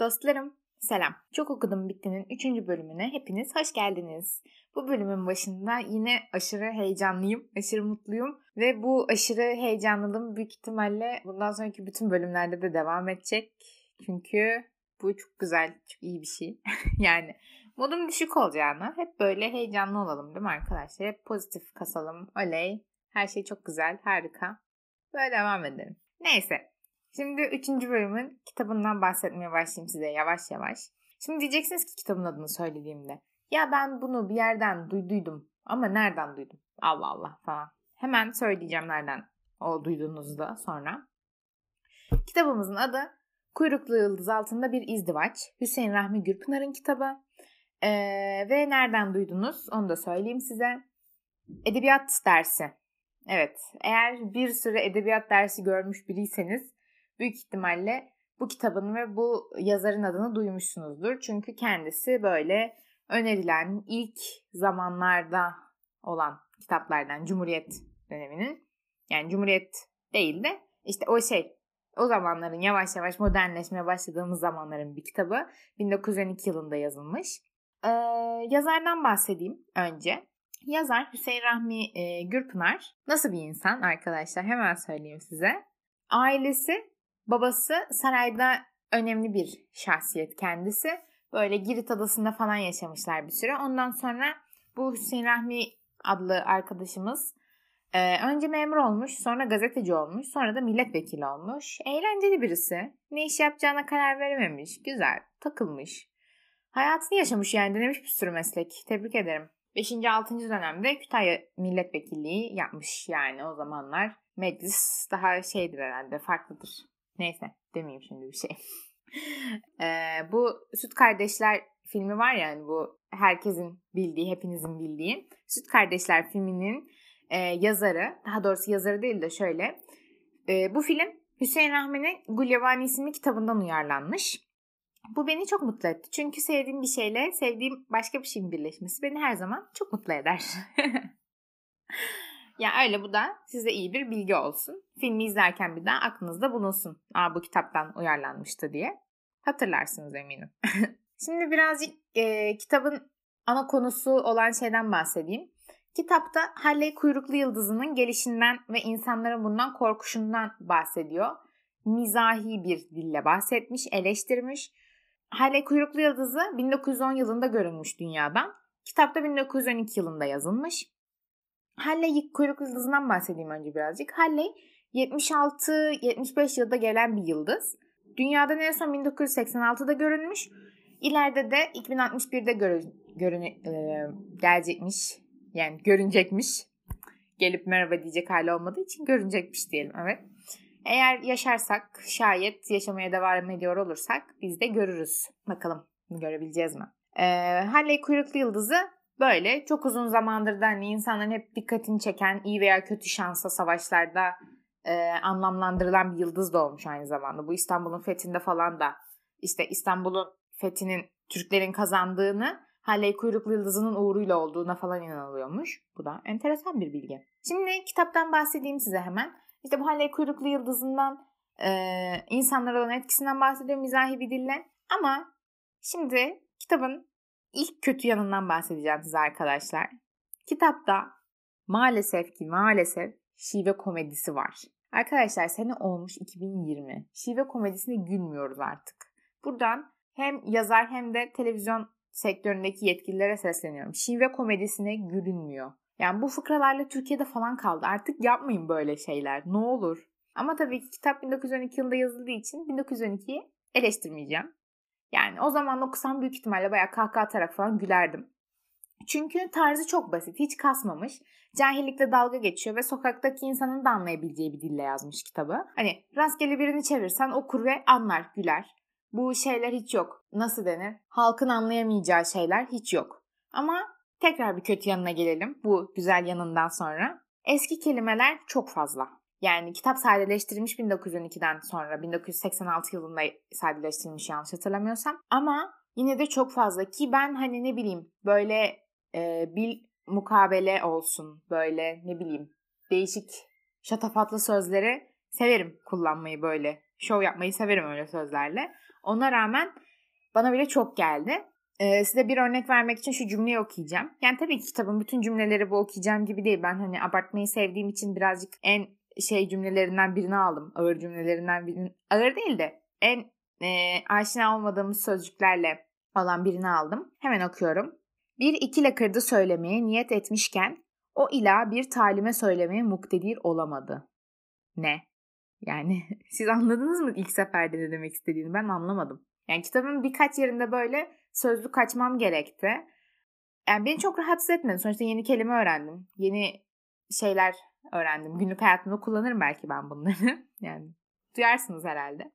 Dostlarım, selam. Çok okudum bittinin 3. bölümüne hepiniz hoş geldiniz. Bu bölümün başında yine aşırı heyecanlıyım, aşırı mutluyum ve bu aşırı heyecanlılığım büyük ihtimalle bundan sonraki bütün bölümlerde de devam edecek. Çünkü bu çok güzel, çok iyi bir şey. yani modum düşük olacağına hep böyle heyecanlı olalım değil mi arkadaşlar? Hep pozitif kasalım, oley. Her şey çok güzel, harika. Böyle devam edelim. Neyse, Şimdi üçüncü bölümün kitabından bahsetmeye başlayayım size yavaş yavaş. Şimdi diyeceksiniz ki kitabın adını söylediğimde. Ya ben bunu bir yerden duyduydum ama nereden duydum? Allah Allah falan. Hemen söyleyeceğim nereden o duyduğunuzda sonra. Kitabımızın adı Kuyruklu Yıldız Altında Bir İzdivaç. Hüseyin Rahmi Gürpınar'ın kitabı. Ee, ve nereden duydunuz onu da söyleyeyim size. Edebiyat dersi. Evet, eğer bir süre edebiyat dersi görmüş biriyseniz büyük ihtimalle bu kitabın ve bu yazarın adını duymuşsunuzdur. Çünkü kendisi böyle önerilen ilk zamanlarda olan kitaplardan Cumhuriyet döneminin yani Cumhuriyet değil de işte o şey o zamanların yavaş yavaş modernleşmeye başladığımız zamanların bir kitabı 1912 yılında yazılmış. Ee, yazardan bahsedeyim önce. Yazar Hüseyin Rahmi e, Gürpınar nasıl bir insan arkadaşlar hemen söyleyeyim size. Ailesi Babası sarayda önemli bir şahsiyet kendisi. Böyle Girit adasında falan yaşamışlar bir süre. Ondan sonra bu Hüseyin Rahmi adlı arkadaşımız e, önce memur olmuş, sonra gazeteci olmuş, sonra da milletvekili olmuş. Eğlenceli birisi. Ne iş yapacağına karar verememiş. Güzel, takılmış. Hayatını yaşamış yani denemiş bir sürü meslek. Tebrik ederim. 5. 6. dönemde Kütahya milletvekilliği yapmış yani o zamanlar. Meclis daha şeydir herhalde farklıdır. Neyse demeyeyim şimdi bir şey. ee, bu Süt Kardeşler filmi var ya yani bu herkesin bildiği, hepinizin bildiği. Süt Kardeşler filminin e, yazarı, daha doğrusu yazarı değil de şöyle. E, bu film Hüseyin Rahmi'nin Gulyabani isimli kitabından uyarlanmış. Bu beni çok mutlu etti. Çünkü sevdiğim bir şeyle sevdiğim başka bir şeyin birleşmesi beni her zaman çok mutlu eder. Ya öyle bu da size iyi bir bilgi olsun. Filmi izlerken bir daha aklınızda bulunsun. Aa bu kitaptan uyarlanmıştı diye. Hatırlarsınız eminim. Şimdi birazcık e, kitabın ana konusu olan şeyden bahsedeyim. Kitapta Halley kuyruklu yıldızının gelişinden ve insanların bundan korkuşundan bahsediyor. Mizahi bir dille bahsetmiş, eleştirmiş. Halley kuyruklu yıldızı 1910 yılında görünmüş dünyadan. Kitapta 1912 yılında yazılmış. Halley kuyruk yıldızından bahsedeyim önce birazcık. Halley 76-75 yılda gelen bir yıldız. Dünyada en son 1986'da görünmüş. İleride de 2061'de görü, görün, e, gelecekmiş. Yani görünecekmiş. Gelip merhaba diyecek hali olmadığı için görünecekmiş diyelim. Evet. Eğer yaşarsak, şayet yaşamaya devam ediyor olursak biz de görürüz. Bakalım görebileceğiz mi? Ee, Halley kuyruklu yıldızı Böyle çok uzun zamandır da hani insanların hep dikkatini çeken iyi veya kötü şansa savaşlarda e, anlamlandırılan bir yıldız da olmuş aynı zamanda. Bu İstanbul'un fethinde falan da işte İstanbul'un fethinin Türklerin kazandığını Halley kuyruklu yıldızının uğruyla olduğuna falan inanılıyormuş. Bu da enteresan bir bilgi. Şimdi kitaptan bahsedeyim size hemen. İşte bu Halley kuyruklu yıldızından e, insanlara olan etkisinden bahsediyor mizahi bir dille. Ama şimdi kitabın ilk kötü yanından bahsedeceğim size arkadaşlar. Kitapta maalesef ki maalesef şive komedisi var. Arkadaşlar sene olmuş 2020. Şive komedisine gülmüyoruz artık. Buradan hem yazar hem de televizyon sektöründeki yetkililere sesleniyorum. Şive komedisine gülünmüyor. Yani bu fıkralarla Türkiye'de falan kaldı. Artık yapmayın böyle şeyler. Ne olur. Ama tabii ki kitap 1912 yılında yazıldığı için 1912'yi eleştirmeyeceğim. Yani o zaman okusam büyük ihtimalle bayağı kahkaha atarak falan gülerdim. Çünkü tarzı çok basit, hiç kasmamış. Cahillikle dalga geçiyor ve sokaktaki insanın da anlayabileceği bir dille yazmış kitabı. Hani rastgele birini çevirsen okur ve anlar, güler. Bu şeyler hiç yok. Nasıl denir? Halkın anlayamayacağı şeyler hiç yok. Ama tekrar bir kötü yanına gelelim bu güzel yanından sonra. Eski kelimeler çok fazla. Yani kitap sadeleştirilmiş 1912'den sonra 1986 yılında sadeleştirilmiş yanlış hatırlamıyorsam. Ama yine de çok fazla ki ben hani ne bileyim böyle e, bir mukabele olsun böyle ne bileyim değişik şatafatlı sözleri severim kullanmayı böyle. Şov yapmayı severim öyle sözlerle. Ona rağmen bana bile çok geldi. Ee, size bir örnek vermek için şu cümleyi okuyacağım. Yani tabii ki kitabın bütün cümleleri bu okuyacağım gibi değil. Ben hani abartmayı sevdiğim için birazcık en şey cümlelerinden birini aldım. Ağır cümlelerinden birini. Ağır değil de en e, aşina olmadığımız sözcüklerle olan birini aldım. Hemen okuyorum. Bir iki lakırdı söylemeye niyet etmişken o ila bir talime söylemeye muktedir olamadı. Ne? Yani siz anladınız mı ilk seferde ne demek istediğini? Ben anlamadım. Yani kitabın birkaç yerinde böyle sözlü kaçmam gerekti. Yani beni çok rahatsız etmedi. Sonuçta yeni kelime öğrendim. Yeni şeyler öğrendim. Günlük hayatımda kullanırım belki ben bunları. yani duyarsınız herhalde.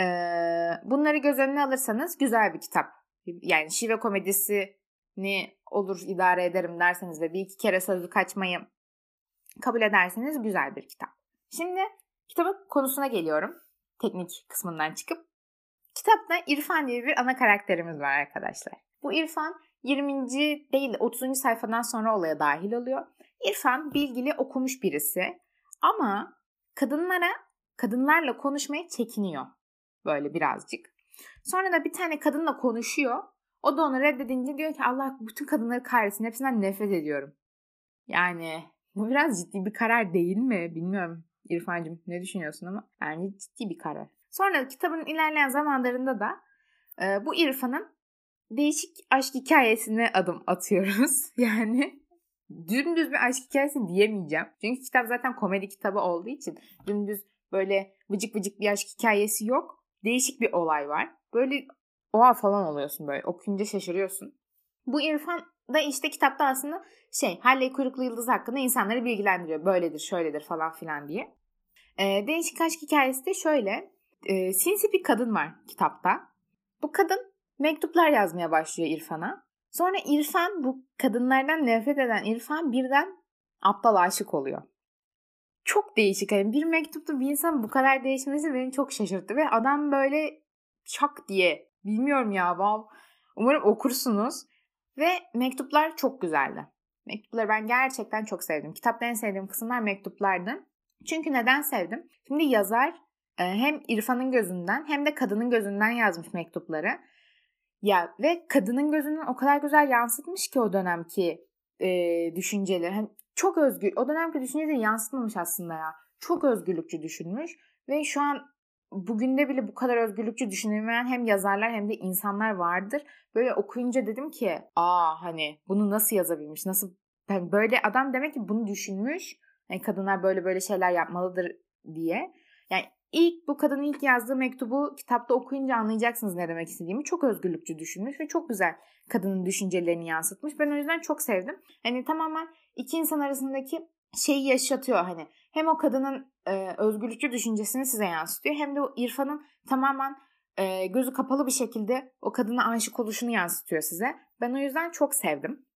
Ee, bunları göz önüne alırsanız güzel bir kitap. Yani şive komedisini olur idare ederim derseniz ve bir iki kere sözlü kaçmayı kabul ederseniz güzel bir kitap. Şimdi kitabın konusuna geliyorum. Teknik kısmından çıkıp. Kitapta İrfan diye bir ana karakterimiz var arkadaşlar. Bu İrfan 20. değil 30. sayfadan sonra olaya dahil oluyor. İrfan bilgili okumuş birisi ama kadınlara kadınlarla konuşmaya çekiniyor böyle birazcık. Sonra da bir tane kadınla konuşuyor. O da onu reddedince diyor ki Allah bütün kadınları kahretsin hepsinden nefret ediyorum. Yani bu biraz ciddi bir karar değil mi? Bilmiyorum İrfancığım ne düşünüyorsun ama yani ciddi bir karar. Sonra kitabın ilerleyen zamanlarında da e, bu İrfan'ın değişik aşk hikayesine adım atıyoruz. Yani dümdüz bir aşk hikayesi diyemeyeceğim. Çünkü kitap zaten komedi kitabı olduğu için dümdüz böyle vıcık vıcık bir aşk hikayesi yok. Değişik bir olay var. Böyle oha falan oluyorsun böyle. Okuyunca şaşırıyorsun. Bu İrfan da işte kitapta aslında şey Halley Kuyruklu Yıldız hakkında insanları bilgilendiriyor. Böyledir, şöyledir falan filan diye. Ee, değişik aşk hikayesi de şöyle. Ee, sinsi bir kadın var kitapta. Bu kadın mektuplar yazmaya başlıyor İrfan'a. Sonra İrfan bu kadınlardan nefret eden İrfan birden aptal aşık oluyor. Çok değişik. Yani bir mektupta bir insan bu kadar değişmesi beni çok şaşırttı. Ve adam böyle çak diye bilmiyorum ya. Wow. Umarım okursunuz. Ve mektuplar çok güzeldi. Mektupları ben gerçekten çok sevdim. Kitapta en sevdiğim kısımlar mektuplardı. Çünkü neden sevdim? Şimdi yazar e, hem İrfan'ın gözünden hem de kadının gözünden yazmış mektupları. Ya ve kadının gözünden o kadar güzel yansıtmış ki o dönemki e, düşünceleri. Hani çok özgür. O dönemki düşünceleri yansıtmamış aslında ya. Çok özgürlükçü düşünmüş ve şu an bugün de bile bu kadar özgürlükçü düşünülmeyen hem yazarlar hem de insanlar vardır. Böyle okuyunca dedim ki aa hani bunu nasıl yazabilmiş? Nasıl yani böyle adam demek ki bunu düşünmüş. Yani kadınlar böyle böyle şeyler yapmalıdır diye. Yani ilk bu kadının ilk yazdığı mektubu kitapta okuyunca anlayacaksınız ne demek istediğimi. Çok özgürlükçü düşünmüş ve çok güzel kadının düşüncelerini yansıtmış. Ben o yüzden çok sevdim. Hani tamamen iki insan arasındaki şeyi yaşatıyor hani. Hem o kadının e, özgürlükçü düşüncesini size yansıtıyor hem de o İrfan'ın tamamen e, gözü kapalı bir şekilde o kadına aşık oluşunu yansıtıyor size. Ben o yüzden çok sevdim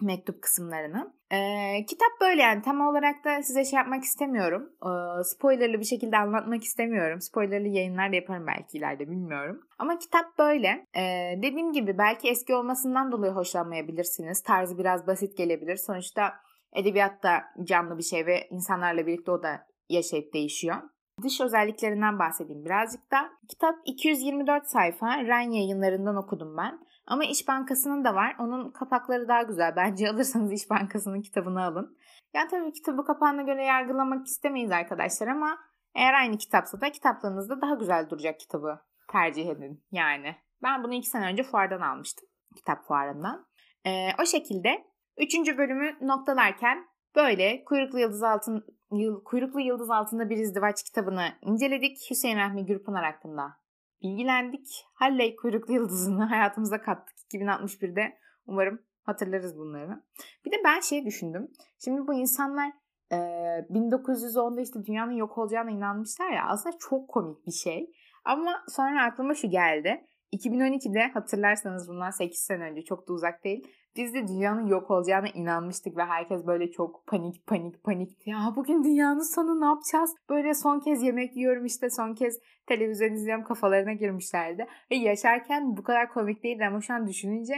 mektup kısımlarını. Ee, kitap böyle yani tam olarak da size şey yapmak istemiyorum. Ee, spoilerlı bir şekilde anlatmak istemiyorum. Spoilerlı yayınlar da yaparım belki ileride bilmiyorum. Ama kitap böyle. Ee, dediğim gibi belki eski olmasından dolayı hoşlanmayabilirsiniz. Tarzı biraz basit gelebilir. Sonuçta edebiyat da canlı bir şey ve insanlarla birlikte o da yaşayıp değişiyor. Dış özelliklerinden bahsedeyim birazcık da. Kitap 224 sayfa. Ren yayınlarından okudum ben. Ama İş Bankası'nın da var. Onun kapakları daha güzel. Bence alırsanız İş Bankası'nın kitabını alın. Yani tabii kitabı kapağına göre yargılamak istemeyiz arkadaşlar ama eğer aynı kitapsa da kitaplığınızda daha güzel duracak kitabı tercih edin. Yani ben bunu iki sene önce fuardan almıştım. Kitap fuarından. Ee, o şekilde üçüncü bölümü noktalarken böyle kuyruklu yıldız altın kuyruklu yıldız altında bir izdivaç kitabını inceledik. Hüseyin Rahmi Gürpınar hakkında bilgilendik. Halley kuyruklu yıldızını hayatımıza kattık 2061'de. Umarım hatırlarız bunları. Bir de ben şey düşündüm. Şimdi bu insanlar e, 1910'da işte dünyanın yok olacağına inanmışlar ya aslında çok komik bir şey. Ama sonra aklıma şu geldi. 2012'de hatırlarsanız bundan 8 sene önce çok da uzak değil. Biz de dünyanın yok olacağına inanmıştık ve herkes böyle çok panik panik panik. Ya bugün dünyanın sonu ne yapacağız? Böyle son kez yemek yiyorum işte son kez televizyon izliyorum kafalarına girmişlerdi. Ve yaşarken bu kadar komik değildi ama şu an düşününce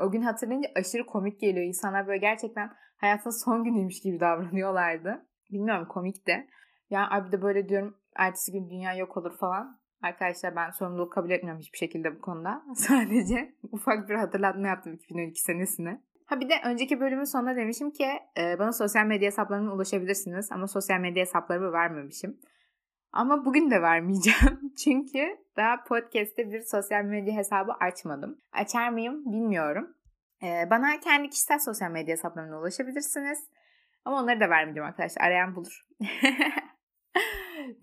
o gün hatırlayınca aşırı komik geliyor. İnsanlar böyle gerçekten hayatın son günüymüş gibi davranıyorlardı. Bilmiyorum komik de. Ya abi de böyle diyorum ertesi gün dünya yok olur falan. Arkadaşlar ben sorumluluk kabul etmiyorum hiçbir şekilde bu konuda. Sadece ufak bir hatırlatma yaptım 2012 senesine. Ha bir de önceki bölümün sonunda demişim ki e, bana sosyal medya hesaplarıma ulaşabilirsiniz ama sosyal medya hesaplarımı vermemişim. Ama bugün de vermeyeceğim. Çünkü daha podcast'te bir sosyal medya hesabı açmadım. Açar mıyım bilmiyorum. E, bana kendi kişisel sosyal medya hesaplarına ulaşabilirsiniz. Ama onları da vermeyeceğim arkadaşlar. Arayan bulur.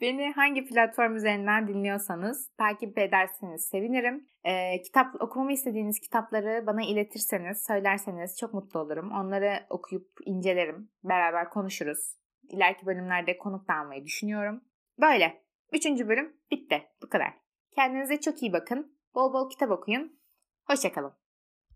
Beni hangi platform üzerinden dinliyorsanız takip ederseniz sevinirim. Ee, kitap okumamı istediğiniz kitapları bana iletirseniz, söylerseniz çok mutlu olurum. Onları okuyup incelerim. Beraber konuşuruz. İleriki bölümlerde konuk da almayı düşünüyorum. Böyle. Üçüncü bölüm bitti. Bu kadar. Kendinize çok iyi bakın. Bol bol kitap okuyun. Hoşçakalın.